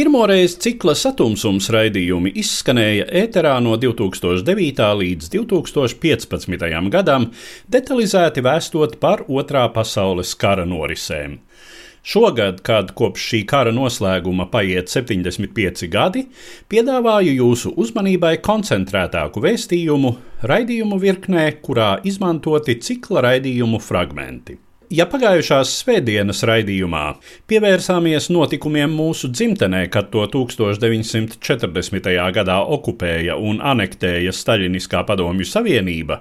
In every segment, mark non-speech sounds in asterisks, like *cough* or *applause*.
Pirmoreiz cikla satumsums raidījumi izskanēja ēterā no 2009. līdz 2015. gadam, detalizēti vēstot par Otrā pasaules kara norisēm. Šogad, kad kopš šī kara noslēguma paiet 75 gadi, piedāvāju jūsu uzmanībai koncentrētāku vēstījumu raidījumu virknē, kurā izmantoti cikla raidījumu fragmenti. Ja pagājušās svētdienas raidījumā pievērsāmies notikumiem mūsu dzimtenē, kad to 1940. gadā okupēja un anektēja Staļiniskā padomju savienība,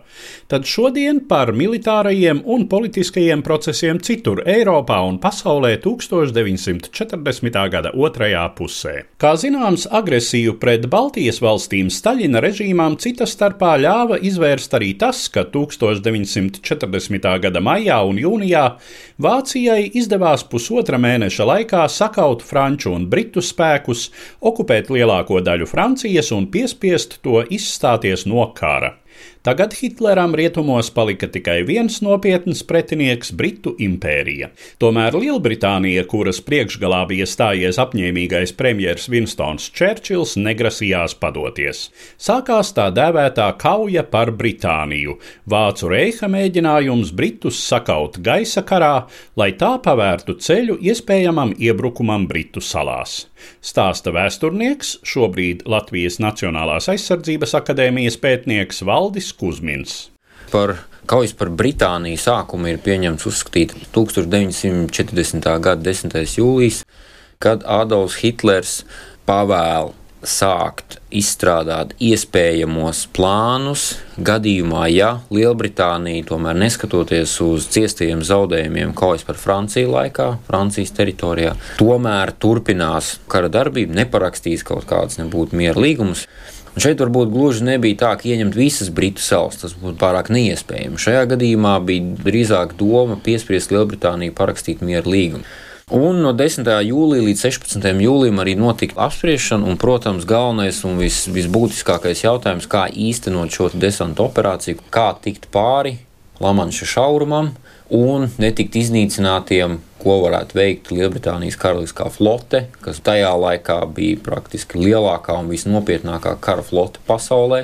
tad šodien par militārajiem un politiskajiem procesiem citur Eiropā un pasaulē 1940. gada otrajā pusē. Kā zināms, agresiju pret Baltijas valstīm Staļina režīmām cita starpā ļāva izvērst arī tas, ka 1940. gada maijā un jūnijā Vācijā, Vācijai izdevās pusotra mēneša laikā sakaut franču un britu spēkus, okupēt lielāko daļu Francijas un piespiest to izstāties no kara. Tagad Hitleram rietumos palika tikai viens nopietns pretinieks - Britu impērija. Tomēr Lielbritānija, kuras priekšgalā bija stājies apņēmīgais premjers Winstons Čērčils, negrasījās padoties. Sākās tā dēvētā kauja par Britāniju - Vācu reiha mēģinājums Britus sakaut gaisa karā, lai tā pavērtu ceļu iespējamam iebrukumam Britu salās. Stāsta vēsturnieks, šobrīd Latvijas Nacionālās aizsardzības akadēmijas pētnieks Valdis Kusmins. Par kaujas par Britāniju sākumu ir pieņemts uzskatīt 1940. gada 10. jūlijas, kad Adolfs Hitlers pavēl sākt izstrādāt iespējamos plānus gadījumā, ja Lielbritānija, tomēr neskatoties uz ciestajiem zaudējumiem kaujas par Franciju laikā, Francijas teritorijā, tomēr turpinās kara darbību, neparakstīs kaut kādus nebūtu miera līgumus. Un šeit varbūt gluži nebija tā, ka ieņemt visas Britu salas. Tas būtu pārāk neiespējami. Šajā gadījumā bija drīzāk doma piespiest Lielbritāniju parakstīt mieru līgumu. Un no 10. jūlija līdz 16. jūlijam arī notika apspriešana, un, protams, galvenais un vis, visbūtiskākais jautājums, kā īstenot šo desantu operāciju, kā tikt pāri Lamanša šaurumam un netikt iznīcinātiem, ko varētu veikt Lielbritānijas karaliskā flote, kas tajā laikā bija praktiski lielākā un visnopietnākā kara flote pasaulē.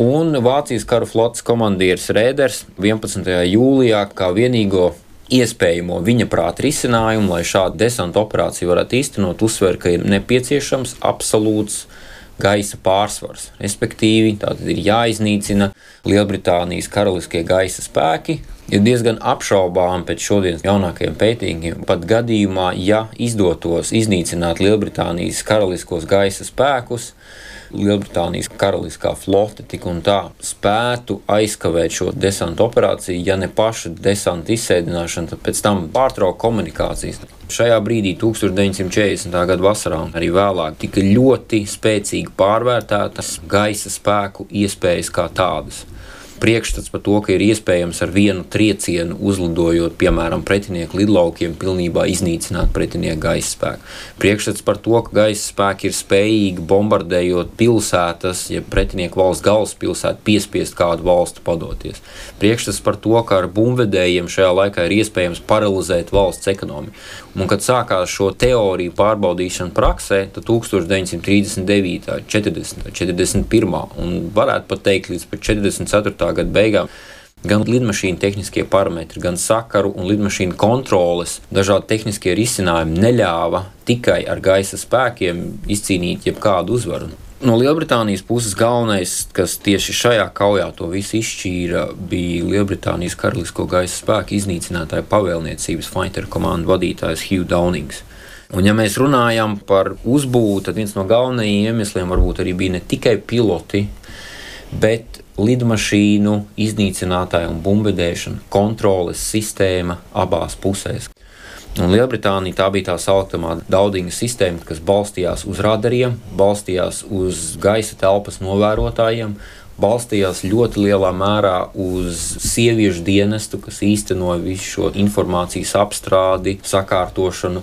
Un Vācijas kara flotes komandieris Rēders 11. jūlijā kā vienīgo iespējamo viņa prāta risinājumu, lai šādu desanta operāciju varētu īstenot, uzsver, ka ir nepieciešams absolūts gaisa pārsvars. Respektīvi, tātad ir jāiznīcina Lielbritānijas karaliskie gaisa spēki. Ir diezgan apšaubām pēc šodienas jaunākajiem pētījumiem, pat gadījumā, ja izdotos iznīcināt Lielbritānijas karaliskos gaisa spēkus, Lielbritānijas karaliskā flote tik un tā spētu aizkavēt šo desantu operāciju, ja ne paša desanta izsēdināšana, tad pēc tam pārtraukt komunikācijas. Šajā brīdī, 1940. gada vasarā un arī vēlāk, tika ļoti spēcīgi pārvērtētas gaisa spēku iespējas kā tādas priekšstats par to, ka ir iespējams ar vienu triecienu uzlidojot, piemēram, pretinieku lidlaukiem, pilnībā iznīcināt pretinieku gaisa spēku. Priekšstats par to, ka gaisa spēki ir spējīgi bombardējot pilsētas, ja pretinieku valsts galvaspilsētu piespiest kādu valstu padoties. Priekšstats par to, ka ar bumvedējiem šajā laikā ir iespējams paralizēt valsts ekonomiku. Un, kad sākās šo teoriju pārbaudīšana praksē, tad 1939, 40, 41 un varētu pat teikt līdz 44 gada beigām. Gan lidmašīnu tehniskie parametri, gan sakaru un lidmašīnu kontroles, dažādi tehniskie risinājumi neļāva tikai ar gaisa spēkiem izcīnīt jebkādu uzvaru. No Lielbritānijas puses galvenais, kas tieši šajā kaujā to visu izšķīra, bija Lielbritānijas karalisko gaisa spēku iznīcinātāja pavēlniecības fighter komandu vadītājs Hugh Downings. Un, ja mēs runājam par uzbūvi, tad viens no galvenajiem iemesliem varbūt arī bija ne tikai piloti, bet lidmašīnu iznīcinātāja un bumbardēšana kontroles sistēma abās pusēs. Un Lielbritānija tā bija tā saucamā daudzinga sistēma, kas balstījās uz radariem, balstījās uz gaisa telpas novērotājiem, balstījās ļoti lielā mērā uz sieviešu dienestu, kas īstenoja visu šo informācijas apstrādi, sakārtošanu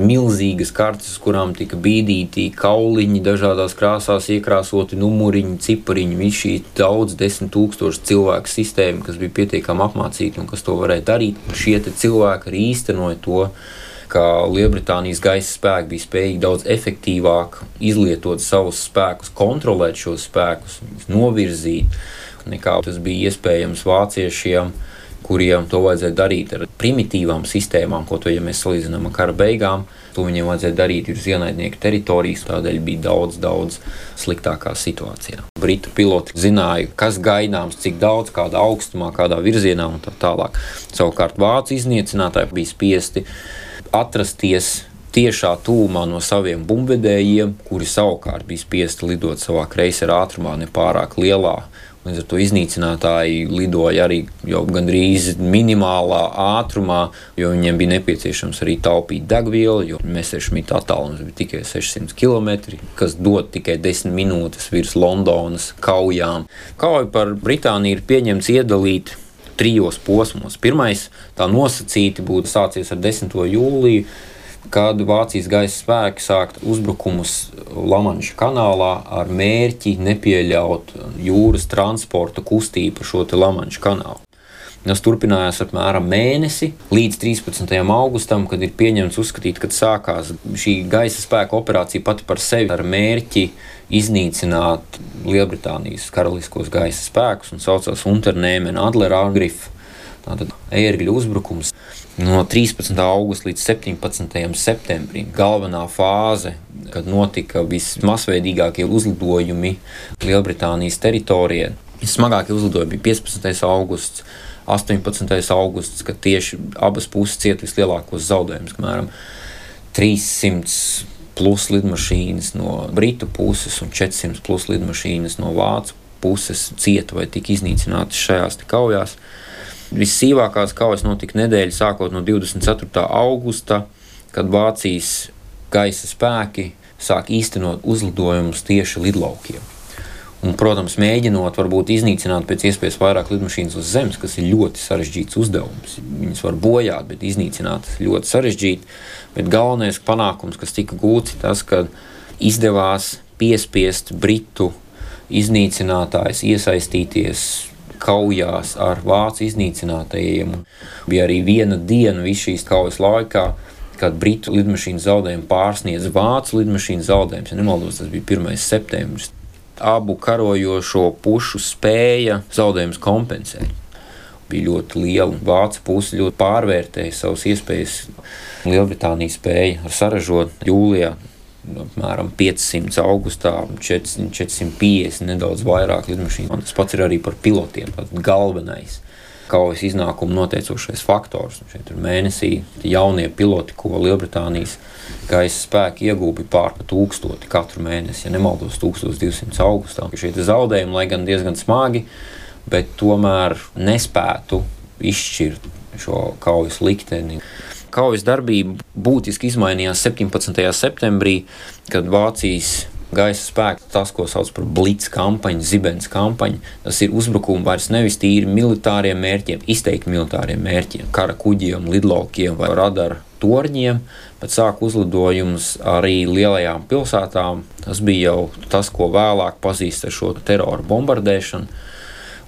milzīgas kartes, kurām tika bīdīti kauliņi, dažādās krāsās iekrāsoti numuriņi, cipariņi. Viss šī daudz, desmit tūkstošu cilvēku sistēma, kas bija pietiekami apmācīta un kas to varēja darīt. Šie cilvēki arī īstenoja to ka Lielbritānijas gaisa spēki bija spējīgi daudz efektīvāk izlietot savus spēkus, kontrolēt šos spēkus, novirzīt, nekā tas bija iespējams vāciešiem kuriem to vajadzēja darīt ar primitīvām sistēmām, ko to, ja mēs salīdzinām ar kara beigām, to viņiem vajadzēja darīt uz ienaidnieka teritorijas, tādēļ bija daudz, daudz sliktākā situācijā. Britu piloti zināja, kas gaidāms, cik daudz, kādā augstumā, kādā virzienā un tā tālāk. Savukārt vācu iznīcinātāji bija spiesti atrasties tiešā tūmā no saviem bumbvedējiem, kuri savukārt bija spiesti lidot savā kreisera ātrumā, ne pārāk lielā Līdz ar to iznīcinātāji lidoja arī gandrīz minimālā ātrumā, jo viņiem bija nepieciešams arī taupīt degvielu, jo Messerschmitt attālums bija tikai 600 km, kas dod tikai 10 minūtes virs Londonas kaujām. Kauja par Britāniju ir pieņemts iedalīt trijos posmos. Pirmais, tā nosacīti būtu sācies ar 10. jūliju kad Vācijas gaisa spēki sākt uzbrukumus Lamanša kanālā ar mērķi nepieļaut jūras transporta kustību pa šo Lamanša kanālu. Tas turpinājās apmēram mēnesi līdz 13. augustam, kad ir pieņemts uzskatīt, kad sākās šī gaisa spēka operācija pati par sevi ar mērķi iznīcināt Lielbritānijas karaliskos gaisa spēkus un saucās Unternehmen Adler Angriff. Tātad ērgļu uzbrukums no 13. augusta līdz 17. septembrim. Galvenā fāze, kad notika vismasveidīgākie uzlidojumi Lielbritānijas teritorijā. Smagākie uzlidojumi bija 15. augusts, 18. augusts, kad tieši abas puses cieta vislielākos zaudējumus, apmēram 300 plus lidmašīnas no Britu puses un 400 plus lidmašīnas no Vācu puses cieta vai tika iznīcinātas šajās kaujās. Vissīvākās kaujas notika nedēļa sākot no 24. augusta, kad Vācijas gaisa spēki sāk īstenot uzlidojumus tieši lidlaukiem. Un, protams, mēģinot varbūt iznīcināt pēc iespējas vairāk lidmašīnas uz zemes, kas ir ļoti sarežģīts uzdevums. Viņas var bojāt, bet iznīcināt ļoti sarežģīti. Bet galvenais panākums, kas tika gūts, ir tas, ka izdevās piespiest Britu iznīcinātājus iesaistīties kaujās ar vācu iznīcinātajiem. Bija arī viena diena visas šīs kaujas laikā, kad britu lidmašīnu zaudējumi pārsniedz vācu lidmašīnu zaudējumus. Ja nemaldos, tas bija 1. septembris. Abu karojošo pušu spēja zaudējumus kompensēt. Bija ļoti liela. Vācu puse ļoti pārvērtēja savas iespējas. Lielbritānija spēja saražot jūlijā apmēram 500 augustā, 400, 450, nedaudz vairāk lidmašīnu. Tas pats ir arī par pilotiem. Galvenais kaujas iznākuma noteicošais faktors. Šeit ir mēnesī jaunie piloti, ko Lielbritānijas gaisa spēki iegūti pār pa tūkstoti katru mēnesi, ja nemaldos, 1200 augustā. Šie zaudējumi, lai gan diezgan smagi, bet tomēr nespētu izšķirt šo kaujas likteni kaujas darbība būtiski izmainījās 17. septembrī, kad Vācijas gaisa spēki, tas, ko sauc par blitz kampaņu, zibens kampaņu, tas ir uzbrukumi vairs nevis tīri militāriem mērķiem, izteikti militāriem mērķiem, kara kuģiem, lidlaukiem vai radaru torņiem, bet sāk uzlidojumus arī lielajām pilsētām. Tas bija jau tas, ko vēlāk pazīst ar šo terora bombardēšanu.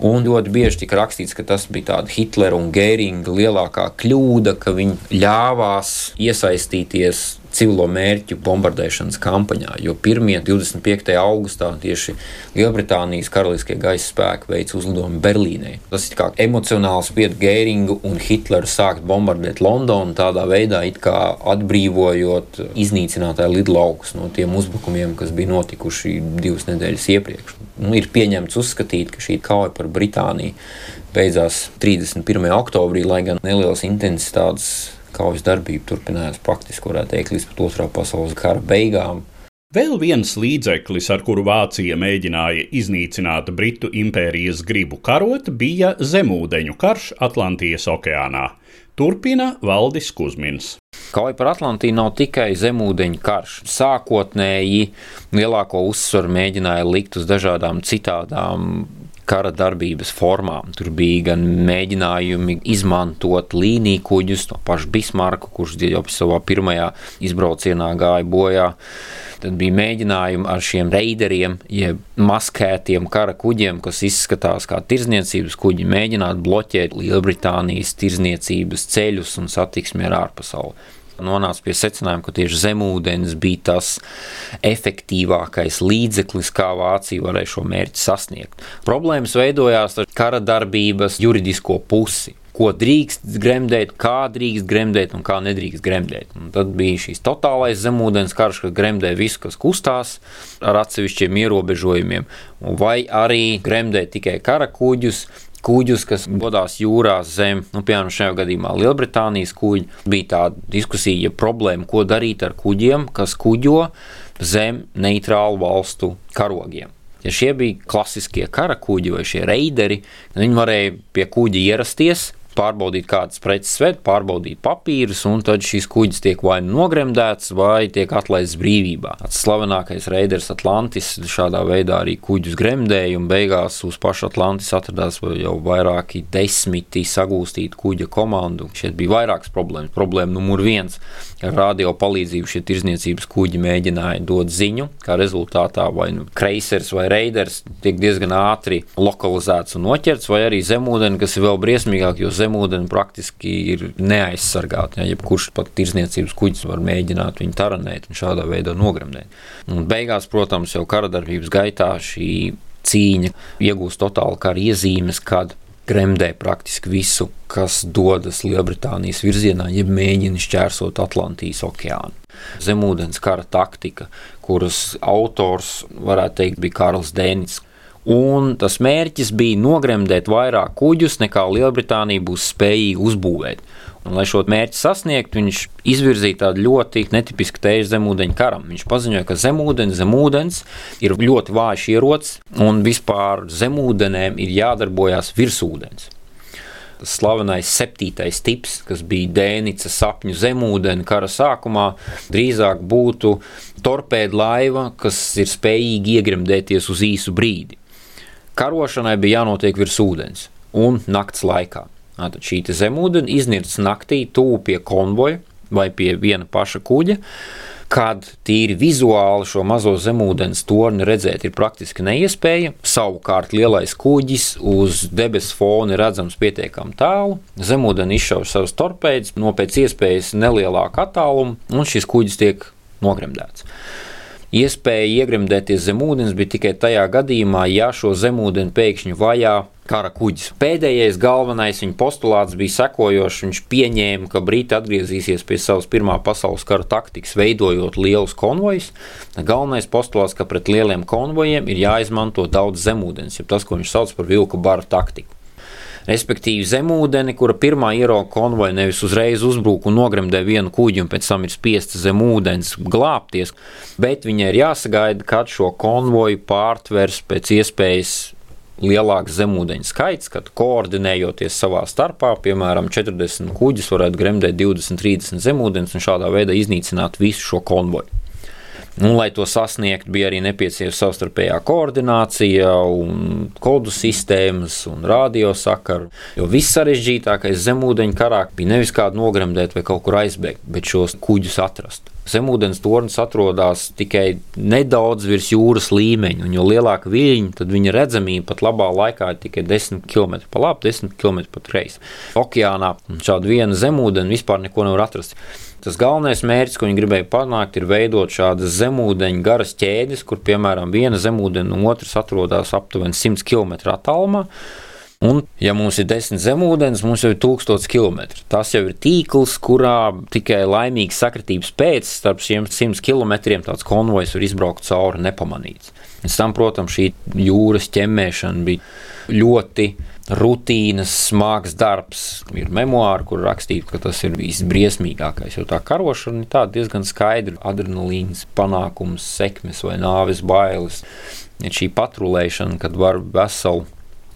Un ļoti bieži tika rakstīts, ka tas bija tāda Hitlera un Gēringa lielākā kļūda, ka viņi ļāvās iesaistīties civilo mērķu bombardēšanas kampaņā. Jo 1. un 25. augustā tieši Lielbritānijas karaliskie gaisa spēki veica uzlidojumu Berlīnē. Tas ir kā emocionāli spied Gēringu un Hitleru sākt bombardēt Londonu, tādā veidā atbrīvojot iznīcinātāju lidlaukus no tiem uzbrukumiem, kas bija notikuši divas nedēļas iepriekš. Nu, ir pieņemts uzskatīt, ka šī kauja par Britāniju beidzās 31. oktobrī, lai gan nelielas intensitātes kaujas darbība turpinājās praktiski, varētu teikt, līdz pat otrā pasaules kara beigām. Vēl viens līdzeklis, ar kuru Vācija mēģināja iznīcināt Britu impērijas gribu karot, bija zemūdeņu karš Atlantijas okeānā. Turpina Valdis Kusmins. Kauja par Atlantiju nav tikai zemūdeņu karš. Sākotnēji lielāko uzsvaru mēģināja likt uz dažādām citādām kara darbības formām. Tur bija gan mēģinājumi izmantot līniju kuģus, no paša Bismarka, kurš jau savā pirmajā izbraucienā gāja bojā. Tad bija mēģinājumi ar šiem reideriem, jeb maskētiem kara kuģiem, kas izskatās kā tirzniecības kuģi, mēģināt bloķēt Lielbritānijas tirzniecības ceļus un satiksmi ar ārpasauli nonāca pie secinājuma, ka tieši zemūdens bija tas efektīvākais līdzeklis, kā Vācija varēja šo mērķi sasniegt. Problēmas veidojās ar kara darbības juridisko pusi ko drīkst gremdēt, kā drīkst gremdēt un kā nedrīkst gremdēt. Un tad bija šīs totālais zemūdens karš, kas gremdē visu, kas kustās ar atsevišķiem ierobežojumiem, vai arī gremdē tikai kara kuģus, kuģus, kas dodas jūrā zem, nu, piemēram, šajā gadījumā Lielbritānijas kuģi. Bija tāda diskusija, ja problēma, ko darīt ar kuģiem, kas kuģo zem neitrālu valstu karogiem. Ja šie bija klasiskie kara kuģi vai šie reideri, viņi varēja pie kuģa ierasties, pārbaudīt kādas preces ved, pārbaudīt papīrus, un tad šīs kuģis tiek vai nu nogremdēts, vai tiek atlaists brīvībā. Tas slavenākais reiders Atlantis šādā veidā arī kuģus gremdēja, un beigās uz paša Atlantis atradās jau vairāki desmiti sagūstīti kuģa komandu. Šeit bija vairākas problēmas. Problēma numur viens ar radio palīdzību šie tirzniecības kuģi mēģināja dot ziņu, kā rezultātā vai nu kreisers vai reiders tiek diezgan ātri lokalizēts un noķerts, vai arī zemūdeni, kas ir vēl briesmīgāk, jo zemūdeni praktiski ir neaizsargāti. Ja, jebkurš pat tirzniecības kuģis var mēģināt viņu taranēt un šādā veidā nogremdēt. Un beigās, protams, jau kara darbības gaitā šī cīņa iegūst totāli kara iezīmes, kad gremdē praktiski visu, kas dodas Lielbritānijas virzienā, ja mēģina šķērsot Atlantijas okeānu. Zemūdens kara taktika, kuras autors varētu teikt bija Karls Dēnis. Un tas mērķis bija nogremdēt vairāk kuģus, nekā Lielbritānija būs spējīga uzbūvēt. Un, lai šo mērķi sasniegtu, viņš izvirzīja tādu ļoti netipisku tēju zemūdeņu karam. Viņš paziņoja, ka zemūdens, zemūdens ir ļoti vājš ierocis un vispār zemūdenēm ir jādarbojas virsūdens. Tas slavenais septītais tips, kas bija Dēnica sapņu zemūdeni kara sākumā, drīzāk būtu torpēda laiva, kas ir spējīga iegremdēties uz īsu brīdi. Karošanai bija jānotiek virs ūdens un nakts laikā. Tad šī zemūdens iznirts naktī tuvu pie konvoja vai pie viena paša kuģa. Kad tīri vizuāli šo mazo zemūdens torni redzēt ir praktiski neiespējami, savukārt lielais kuģis uz debesu fona redzams pietiekami tālu. Zemūdens izšauj savus torpēdus no pēc iespējas nelielāka attāluma, un šis kuģis tiek nogremdēts. Iespēja iegremdēties zem ūdens bija tikai tajā gadījumā, ja šo zemūdeni pēkšņi vajā kara kuģis. Pēdējais galvenais viņa postulāts bija sekojošs. Viņš pieņēma, ka Briti atgriezīsies pie savas Pirmā pasaules kara taktikas, veidojot lielus konvojus. Galvenais postulāts, ka pret lieliem konvojiem ir jāizmanto daudz zemūdens, jeb tas, ko viņš sauc par vilku baru taktiku respektīvi zemūdeni, kura pirmā ierauga konvoja nevis uzreiz uzbrūk un nogremdē vienu kuģi un pēc tam ir spiesta zem ūdens glābties, bet viņai ir jāsagaida, kad šo konvoju pārtvers pēc iespējas lielāks zemūdeņu skaits, kad koordinējoties savā starpā, piemēram, 40 kuģis varētu gremdēt 20, 30 zemūdens un šādā veidā iznīcināt visu šo konvoju. Nu, lai to sasniegtu, bija arī nepieciešama savstarpējā koordinācija, un kodu sistēmas un radiosakaru. Jo viss sarežģītākais zemūdeņu karā bija nevis kādu nogremdēt vai kaut kur aizbēgt, bet šos kuģus atrast. Zemūdens tornis atrodas tikai nedaudz virs jūras līmeņa, un jo lielāka viļņa, tad viņa redzamība pat labā laikā ir tikai 10 km pa labi, 10 km pa kreisi. Okeānā šādu vienu zemūdeni vispār neko nevar atrast. Tas galvenais mērķis, ko viņi gribēja panākt, ir veidot šādas zemūdeņu garas ķēdes, kur piemēram viena zemūdens un otrs atrodas aptuveni 100 km attālumā. Un, ja mums ir desmit zemūdens, mums jau ir tūkstots kilometru. Tas jau ir tīkls, kurā tikai laimīgas sakritības pēc starp šiem simt kilometriem tāds konvojs var izbraukt cauri nepamanīts. Pēc tam, protams, šī jūras ķemmēšana bija ļoti rutīnas, smags darbs. Ir memoāri, kur rakstīts, ka tas ir visbriesmīgākais. Jo tā karošana ir diezgan skaidra. Adrenalīns, panākums, sekmes vai nāves bailes. Ir šī patrulēšana, kad var veselu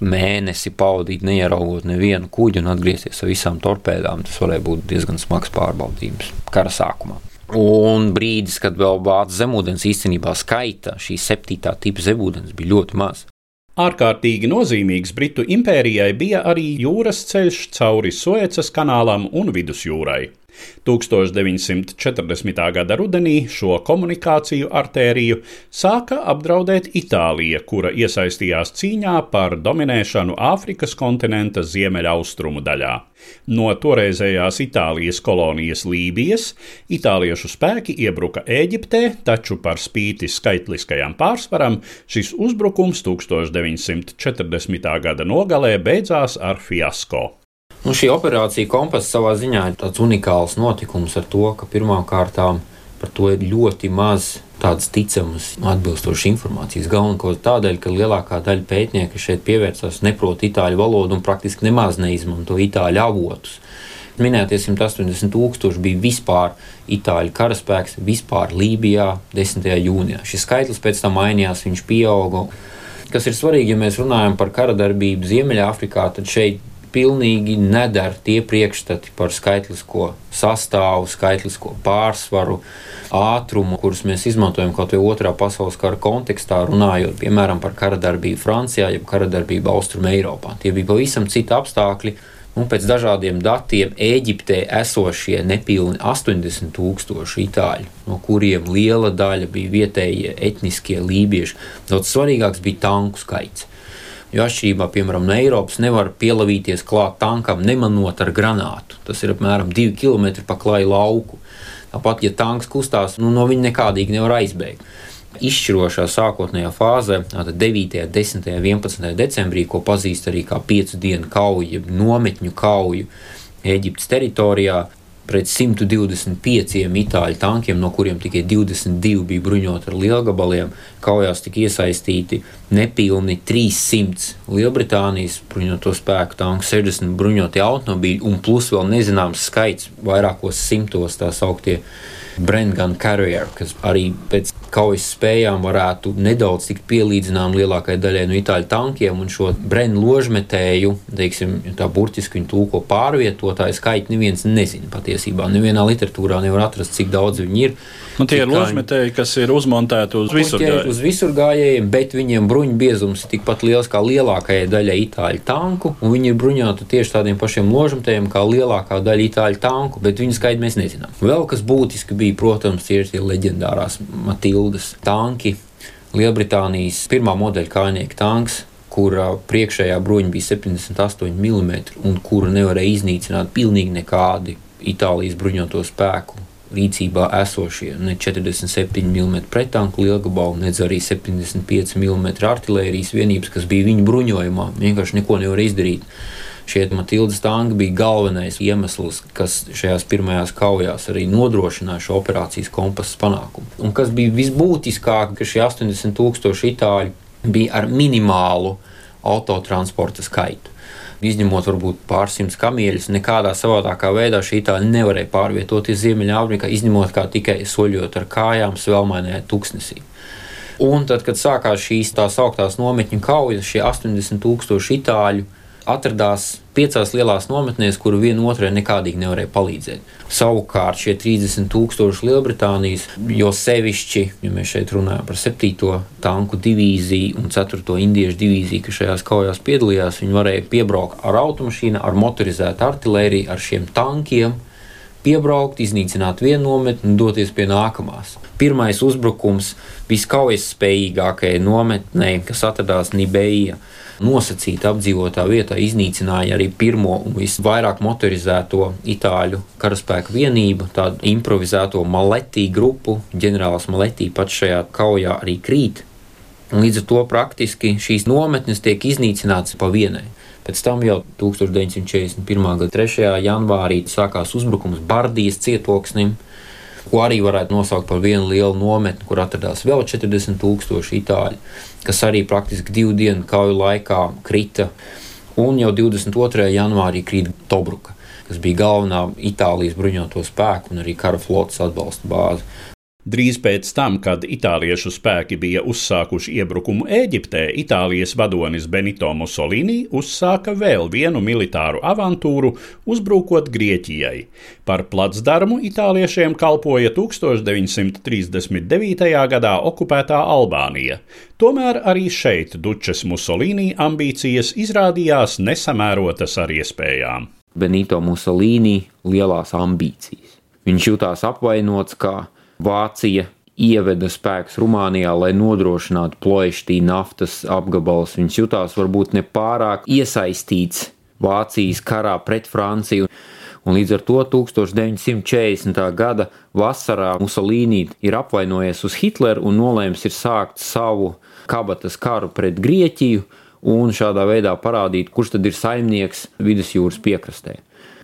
mēnesi pavadīt, neieraugot nevienu kuģi un atgriezties ar visām torpēdām, tas varēja būt diezgan smags pārbaudījums kara sākumā. Un brīdis, kad vēl vācu zemūdens īstenībā skaita, šī septītā tipa zemūdens bija ļoti maz. Ārkārtīgi nozīmīgs Britu impērijai bija arī jūras ceļš cauri Suecas kanālam un Vidusjūrai. 1940. gada rudenī šo komunikāciju artēriju sāka apdraudēt Itālija, kura iesaistījās cīņā par dominēšanu Āfrikas kontinenta ziemeļaustrumu daļā. No toreizējās Itālijas kolonijas Lībijas itāliešu spēki iebruka Eģiptē, taču par spīti skaitliskajam pārsvaram šis uzbrukums 1940. gada nogalē beidzās ar fiasko. Nu, šī operācija Kompas savā ziņā ir tāds unikāls notikums ar to, ka pirmām kārtām par to ir ļoti maz tādas ticamas, atbilstošas informācijas. Galvenokārt tādēļ, ka lielākā daļa pētnieku šeit pievērsās neprot itāļu valodu un praktiski nemaz neizmanto itāļu avotus. Minētie 180 tūkstoši bija vispār itāļu karaspēks, vispār Lībijā 10. jūnijā. Šis skaitlis pēc tam mainījās, viņš pieauga. Kas ir svarīgi, ja mēs runājam par kara darbību Ziemeļāfrikā, tad šeit pilnīgi nedara tie priekšstati par skaitlisko sastāvu, skaitlisko pārsvaru, ātrumu, kurus mēs izmantojam kaut vai otrā pasaules kara kontekstā, runājot piemēram par kara darbību Francijā, jeb kara darbību Austrum Eiropā. Tie bija pavisam citi apstākļi. Un pēc dažādiem datiem Eģiptē esošie nepilni 80 tūkstoši itāļu, no kuriem liela daļa bija vietējie etniskie lībieši. Daudz svarīgāks bija tanku skaits. Jo atšķirībā piemēram, no Eiropas nevar pielavīties klāt tankam, nemanot ar granātu. Tas ir apmēram 2 km pa klaju lauku. Tāpat, ja tanks kustās, nu, no viņa nekādīgi nevar aizbēgt. Izšķirošā sākotnējā fāzē, 9., 10., 11. decembrī, ko pazīst arī kā piecu dienu kauju, nometņu kauju Eģiptes teritorijā, pret 125 itāļu tankiem, no kuriem tikai 22 bija bruņoti ar lielgabaliem. Kaujās tika iesaistīti nepilni 300 Lielbritānijas bruņoto spēku tanku, 60 bruņotie automobīļi un plus vēl nezināms skaits, vairākos simtos tā sauktie Brengan Carrier, kas arī pēc kaujas spējām varētu nedaudz tikt pielīdzinām lielākajai daļai no itāļu tankiem, un šo brenu ložmetēju, teiksim, tā burtiski viņu tūko pārvietotāju skaitu neviens nezina patiesībā. Nevienā literatūrā nevar atrast, cik daudz viņi ir. Nu, tie ir ložmetēji, kas ir uzmontēti uz visurgājējiem. Uz visurgājējiem, bet viņiem bruņu biezums ir tikpat liels kā lielākajai daļai itāļu tanku, un viņi ir bruņoti tieši tādiem pašiem ložmetējiem kā lielākā daļa itāļu tanku, bet viņu skaitu mēs nezinām. Vēl kas būtiski bija, protams, ir tie leģendārās Matilda Hildas tanki, Lielbritānijas pirmā modeļa kājnieka tanks, kura priekšējā bruņa bija 78 mm un kuru nevarēja iznīcināt pilnīgi nekādi Itālijas bruņoto spēku rīcībā esošie ne 47 mm pretanku lielgabalu, ne arī 75 mm artērijas vienības, kas bija viņu bruņojumā. Vienkārši neko nevar izdarīt. Šie Matildas tanki bija galvenais iemesls, kas šajās pirmajās kaujās arī nodrošināja šo operācijas kompasu panākumu. Un kas bija visbūtiskāk, ka šie 80 tūkstoši itāļu bija ar minimālu autotransporta skaitu. Izņemot varbūt pārsimtus kamieļus, nekādā savādākā veidā šī itāļa nevarēja pārvietoties Ziemeļāfrikā, izņemot kā tikai soļot ar kājām svelmainajā tuksnesī. Un tad, kad sākās šīs tā sauktās nometņu kaujas, šie 80 tūkstoši itāļu atradās piecās lielās nometnēs, kur viena otrai nekādīgi nevarēja palīdzēt. Savukārt šie 30 tūkstoši Lielbritānijas, jo sevišķi, ja mēs šeit runājam par 7. tanku divīziju un 4. indiešu divīziju, kas šajās kaujās piedalījās, viņi varēja piebraukt ar automašīnu, ar motorizētu artēriju, ar šiem tankiem piebraukt, iznīcināt vienu nometni un doties pie nākamās. Pirmais uzbrukums viskaujas spējīgākajai nometnei, kas atradās Nibeja nosacīta apdzīvotā vietā iznīcināja arī pirmo un visvairāk motorizēto itāļu karaspēku vienību, tādu improvizēto maletī grupu. ģenerālis Maletī pats šajā kaujā arī krīt. Līdz ar to praktiski šīs nometnes tiek iznīcinātas pa vienai. Pēc tam jau 1941. gada 3. janvārī sākās uzbrukums Bardijas cietoksnim, ko arī varētu nosaukt par vienu lielu nometni, kur atradās vēl 40,000 itāļu, kas arī praktiski divu dienu kauju laikā krita. Un jau 22. janvārī krīt Tobruka, kas bija galvenā Itālijas bruņoto spēku un arī kara flotes atbalsta bāze. Drīz pēc tam, kad itāliešu spēki bija uzsākuši iebrukumu Eģiptē, Itālijas vadonis Benito Mussolini uzsāka vēl vienu militāru avantūru, uzbrukot Grieķijai. Par placdarmu itāliešiem kalpoja 1939. gadā okupētā Albānija. Tomēr arī šeit Dučes Mussolini ambīcijas izrādījās nesamērotas ar iespējām. Benito Mussolini lielās ambīcijas. Viņš jutās apvainots, kā Vācija ieveda spēkus Rumānijā, lai nodrošinātu ploieštī naftas apgabalus. Viņš jutās varbūt nepārāk iesaistīts Vācijas karā pret Franciju. Un līdz ar to 1940. gada vasarā Musolīni ir apvainojies uz Hitleru un nolēms ir sākt savu kabatas karu pret Grieķiju un šādā veidā parādīt, kurš tad ir saimnieks vidusjūras piekrastē.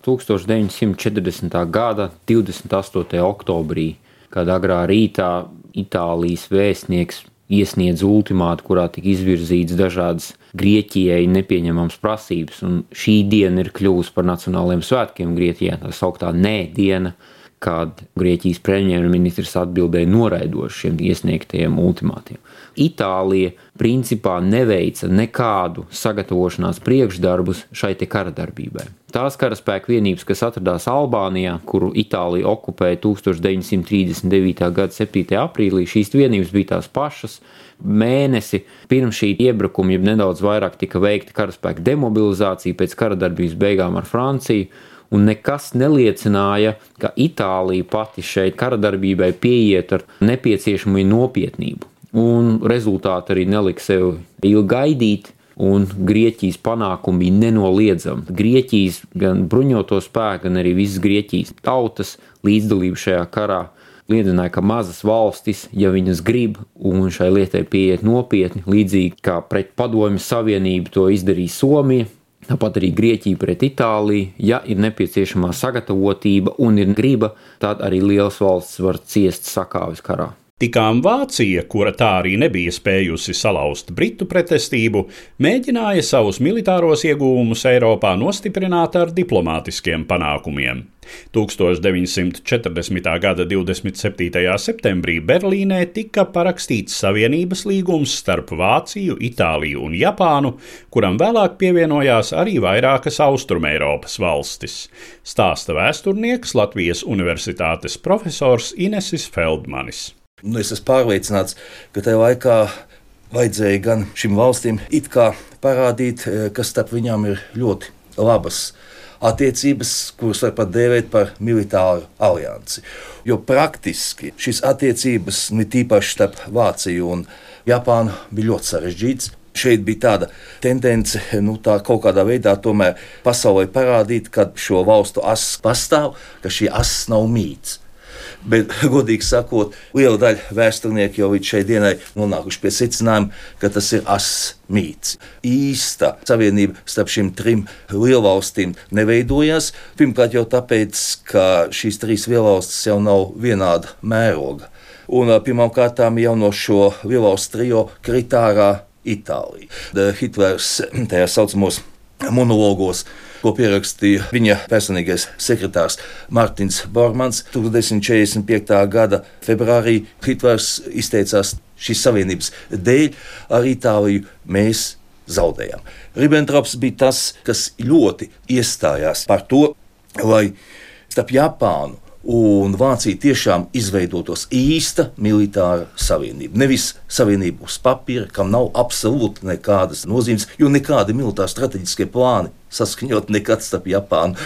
1940. gada 28. oktobrī kad agrā rītā Itālijas vēstnieks iesniedz ultimātu, kurā tika izvirzīts dažādas Grieķijai nepieņemamas prasības. Un šī diena ir kļuvusi par nacionālajiem svētkiem Grieķijā, tā sauktā nē diena, kad Grieķijas premjerministrs atbildēja noraidoši šiem iesniegtajiem ultimātiem. Itālija principā neveica nekādu sagatavošanās priekšdarbus šai kara darbībai. Tās karaspēka vienības, kas atradās Albānijā, kuru Itālija okupēja 1939. gada 7. aprīlī, šīs vienības bija tās pašas. Mēnesi pirms šī iebrukuma, jau nedaudz vairāk tika veikta karaspēka demobilizācija pēc kara darbības beigām ar Franciju un nekas neliecināja, ka Itālija pati šeit kara darbībai pieiet ar nepieciešamo nopietnību. Un rezultāti arī nelika sev ilgi gaidīt un Grieķijas panākumi bija nenoliedzami. Grieķijas gan bruņoto spēku, gan arī visas Grieķijas tautas līdzdalība šajā karā liecināja, ka mazas valstis, ja viņas grib un šai lietai pieiet nopietni, līdzīgi kā pret Padomju Savienību to izdarīja Somija. Tāpat arī Grieķija pret Itāliju. Ja ir nepieciešamā sagatavotība un ir griba, tad arī liels valsts var ciest sakāvis karā. Tikām Vācija, kura tā arī nebija spējusi salauzt britu pretestību, mēģināja savus militāros ieguvumus Eiropā nostiprināt ar diplomātiskiem panākumiem. 1940. gada 27. septembrī Berlīnē tika parakstīts Savienības līgums starp Vāciju, Itāliju un Japānu, kuram vēlāk pievienojās arī vairākas Austrumēropas valstis. Stāsta vēsturnieks Latvijas Universitātes profesors Inesis Feldmanis. Nu, es esmu pārliecināts, ka tajā laikā vajadzēja gan šīm valstīm parādīt, eh, ka starp viņām ir ļoti labas attiecības, kuras var pat dēvēt par militāru aliansi. Jo praktiski šīs attiecības, ne tīpaši starp Vāciju un Japānu, bija ļoti sarežģītas. Šeit bija tāda tendence, nu, tā kaut kādā veidā tomēr pasaulē parādīt, ka šo valstu ass pastāv, ka šī ass nav mīts. Bet, *laughs* godīgi sakot, liela daļa vēsturnieku jau līdz šai dienai nonākuši pie secinājuma, ka tas ir asmīts. Īsta savienība starp šīm trim lielvalstīm neveidojās. Pirmkārt, jau tāpēc, ka šīs trīs lielvalstis jau nav vienāda mēroga. Un pirmkārt, jau no šo lielvalstu trio kritārā Itālija. Hitlers *clears throat* tajā saucamos monologos ko pierakstīja viņa personīgais sekretārs Mārtiņš Bormans. 1945. gada februārī Hitlers izteicās šīs savienības dēļ ar Itāliju. Mēs zaudējām. Ribbentrops bija tas, kas ļoti iestājās par to, lai starp Japānu un Vācija tiešām izveidotos īsta militāra savienība. Nevis savienība uz papīra, kam nav absolūti nekādas nozīmes, jo nekādi militāri strateģiskie plāni saskaņot nekad starp Japānu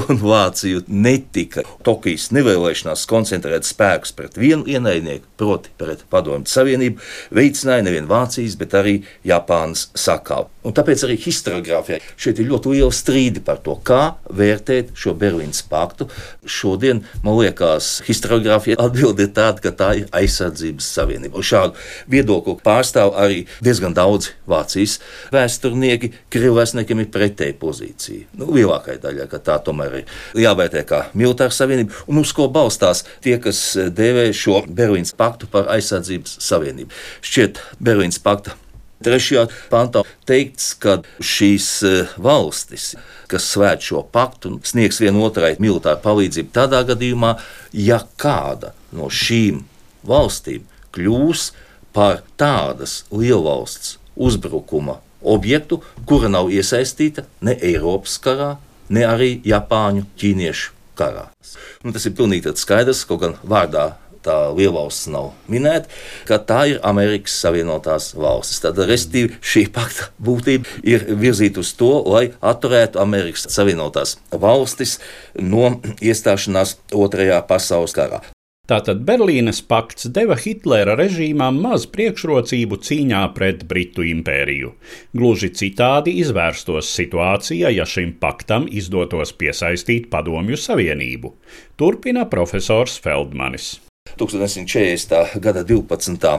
un Vāciju netika. Tokijas nevēlēšanās koncentrēt spēkus pret vienu ienaidnieku, proti, pret Padomju Savienību, veicināja nevien Vācijas, bet arī Japānas sakāvu. Un tāpēc arī historiografijā šeit ir ļoti liela strīdi par to, kā vērtēt šo Berlīnas paktu. Šodien, man liekas, historiografija atbild ir tāda, ka tā ir aizsardzības savienība. Un šādu viedokli pārstāv arī diezgan daudzi Vācijas vēsturnieki. Krievēsniekiem ir pretēji pozīcija. Nu, lielākajai daļai, tā tomēr ir jāvērtē kā militāra savienība, un uz ko balstās tie, kas dēvē šo Berlīnas paktu par aizsardzības savienību. Šķiet, Berlīnas pakta Trešajā pantā teikts, ka šīs e, valstis, kas svēt šo paktu, sniegs vienotrai militāru palīdzību tādā gadījumā, ja kāda no šīm valstīm kļūs par tādas lielvalsts uzbrukuma objektu, kura nav iesaistīta ne Eiropas karā, ne arī Japāņu, ķīniešu karā. Nu, tas ir pilnīgi skaidrs, kaut gan vārdā tā lielvalsts nav minēta, ka tā ir Amerikas Savienotās valstis. Tad, respektīvi, šī pakta būtība ir virzīta uz to, lai atturētu Amerikas Savienotās valstis no iestāšanās Otrajā pasaules karā. Tātad Berlīnes pakts deva Hitlera režīmām maz priekšrocību cīņā pret Britu impēriju. Gluži citādi izvērstos situācija, ja šim paktam izdotos piesaistīt Padomju Savienību. Turpina profesors Feldmanis. 1940. gada 12.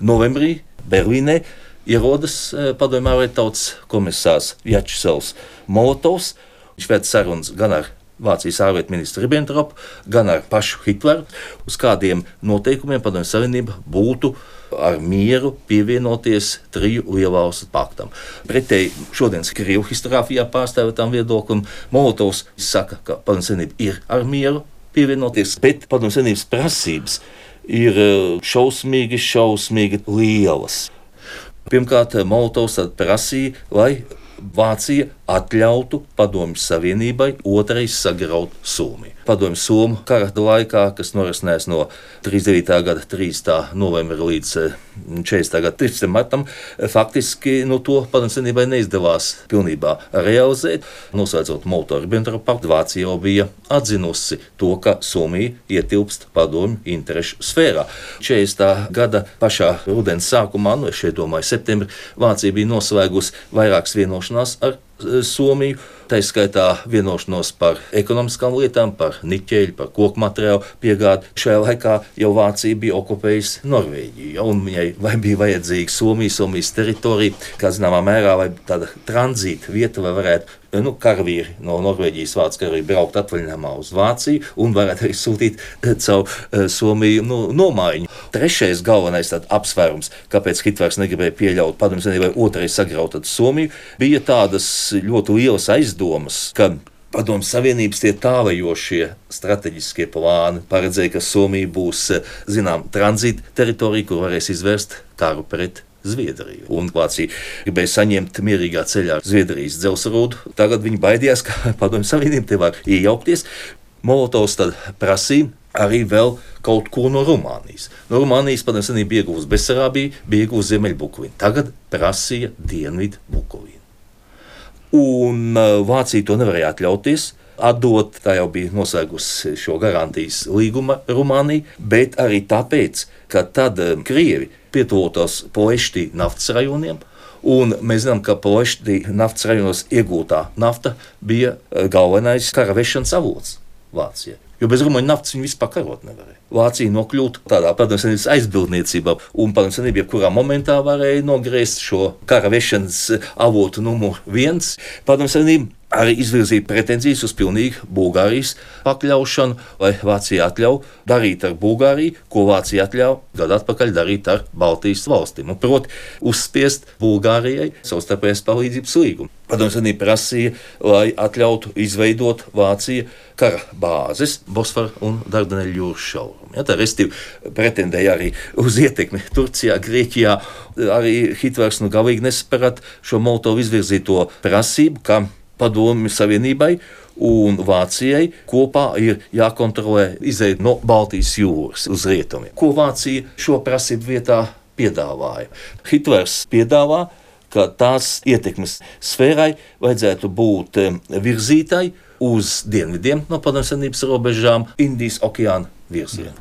novembrī Berlīnē ierodas e, padomju tautas komisārs Jačsels Molotovs. Viņš ved sarunas gan ar Vācijas ārlietu ministru Ribbentropu, gan ar pašu Hitleru, uz kādiem noteikumiem Padomju Savienība būtu ar mieru pievienoties triju lielvalstu paktam. Pretēji šodienas Krievijas historiografijā pārstāvētām viedoklim, Molotovs saka, ka Padomju Savienība ir ar mieru pievienoties, bet Padomju Savienības prasības ir eh, šausmīgi, šausmīgi lielas. Pirmkārt, Molotovs prasīja, lai Vācija atļautu Padomju Savienībai otrais sagraut Somiju. Padomju Somu kara laikā, kas norisinājās no 39. gada 3. novembra līdz 40. Eh, gada 13. martam, faktiski no to Padomju Savienībai neizdevās pilnībā realizēt. Noslēdzot Molotov-Ribbentrop paktu, Vācija jau bija atzinusi to, ka Somija ietilpst padomju interešu sfērā. 40. gada pašā rudens sākumā, nu, šeit domāju, septembrī, Vācija bija noslēgusi vairākas vienošanās ar Somiju. Tā izskaitā vienošanos par ekonomiskām lietām, par niķeļu, par koku materiālu piegādi. Šajā laikā jau Vācija bija okupējusi Norvēģiju, un viņai vai bija vajadzīga Somija, Somijas teritorija, kā zināmā mērā, vai tāda tranzīta vieta, vai varētu nu, karavīri no Norvēģijas vācu karavīri braukt atvaļinājumā uz Vāciju un varētu arī sūtīt eh, caur uh, Somiju nu, nomaiņu. Trešais galvenais apsvērums, kāpēc Hitlers negribēja pieļaut padomju savienībai otrais sagraut Somiju, bija tādas ļoti lielas aizdomas, ka Padomu Savienības tie tālajošie strateģiskie plāni paredzēja, ka Somija būs eh, zinām tranzīta teritorija, kur varēs izvērst karu pret Zviedriju. Un Vācija gribēja saņemt mierīgā ceļā Zviedrijas dzelzceļu. Tagad viņi baidījās, ka *laughs* Padomju Savienība te var iejaukties. Molotovs tad prasīja arī vēl kaut ko no Rumānijas. No Rumānijas padomju Savienība bija iegūsta Besarābiju, bija iegūsta Ziemeļbukovina. Tagad prasīja Dienvidu Bukovinu. Un uh, Vācija to nevarēja atļauties atdot. Tā jau bija noslēgusi šo garantijas līgumu Rumānijai, bet arī tāpēc, ka tad um, Krievi pietuvotos Poeštī naftas rajoniem. Un mēs zinām, ka Poeštī naftas rajonos iegūtā nafta bija uh, galvenais kara vešanas avots Vācijai. Jo bez rumāņu naftas viņi vispār karot nevarēja. Vācija nokļūtu tādā padomju savienības aizbildniecībā, un padomju savienība jebkurā momentā varēja nogriezt šo kara vešanas avotu numuru viens. Padomju savienība arī izvirzīja pretenzijas uz pilnīgu Bulgārijas pakļaušanu, lai Vācija atļauj darīt ar Bulgāriju, ko Vācija atļauj gadu atpakaļ darīt ar Baltijas valstīm. Proti, uzspiest Bulgārijai savstarpējas palīdzības līgumu. Padomju Savienība prasīja, lai atļautu izveidot Vācija kara bāzes Bosfora un Dardaneļu jūras šaurumā. Ja, tā restīvi pretendēja arī uz ietekmi Turcijā, Grieķijā. Arī Hitlers nu galīgi nesaprata šo Moltovu izvirzīto prasību, ka Padomju Savienībai un Vācijai kopā ir jākontrolē izēja no Baltijas jūras uz rietumiem. Ko Vācija šo prasību vietā piedāvāja? Hitlers piedāvā ka tās ietekmes sfērai vajadzētu būt virzītai uz dienvidiem no Padomju Savienības robežām, Indijas okeāna virzienā.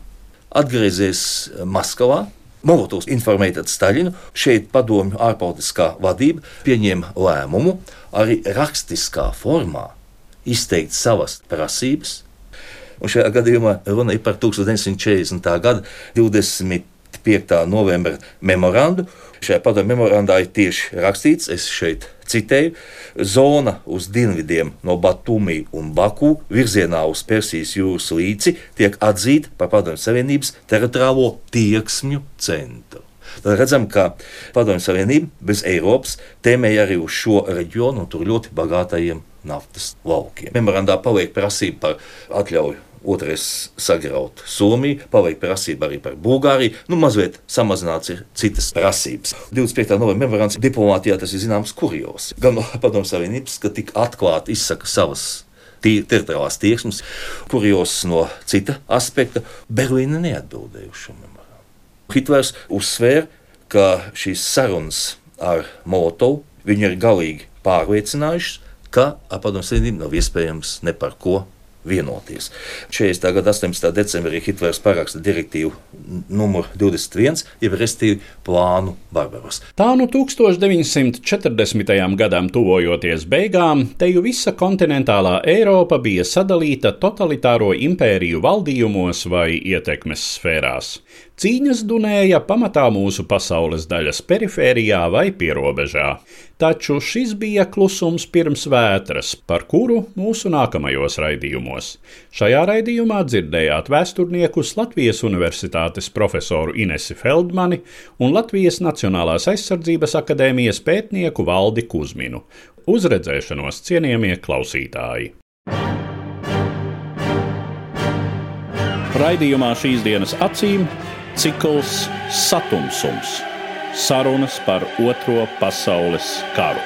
Atgriezies Maskavā, Molotovs informēja Staļinu, šeit padomju ārpolitiskā vadība pieņēma lēmumu arī rakstiskā formā izteikt savas prasības. Un šajā gadījumā runa ir par 1940. gada 25. novembra memorandu. Šajā padomju memorandā ir tieši rakstīts, es šeit citēju, zona uz dienvidiem no Batumi un Baku virzienā uz Persijas jūras līci tiek atzīta par Padomju Savienības teritoriālo tieksmju centru. Tad redzam, ka Padomju Savienība bez Eiropas tēmēja arī uz šo reģionu, un tur ļoti bagātajiem naftas laukiem. Memorandā paliek prasība par atļauju otrais sagraut Somiju, paveikt prasību arī par Bulgāriju. Nu, mazliet samazināts ir citas prasības. 25. novembra memorands diplomātijā tas ir zināms kurjos. Gan no Padomu Savienības, ka tik atklāti izsaka savas teritoriālās tieksmes, kurjos no cita aspekta Berlīna neatbildēja uz šo memorandu. Hitlers uzsvēra, ka šīs sarunas ar Molotovu viņu ir galīgi pārliecinājušas, ka ar Padomu Savienību nav iespējams ne par ko vienoties. 40. gada 18. decembrī Hitlers paraksta direktīvu numur 21, jeb restīvi plānu Barbaros. Tā nu 1940. gadam tuvojoties beigām, te jau visa kontinentālā Eiropa bija sadalīta totalitāro impēriju valdījumos vai ietekmes sfērās. Cīņas dunēja pamatā mūsu pasaules daļas perifērijā vai pierobežā, taču šis bija klusums pirms vētras, par kuru mūsu nākamajos raidījumos. Šajā raidījumā dzirdējāt vēsturniekus Latvijas Universitātes profesoru Inesi Feldmani un Latvijas Nacionālās aizsardzības akadēmijas pētnieku Valdi Kuzminu. Uzredzēšanos cienījamie klausītāji! Raidījumā šīs dienas acīm Cikls Satumsums - sarunas par Otro pasaules karu.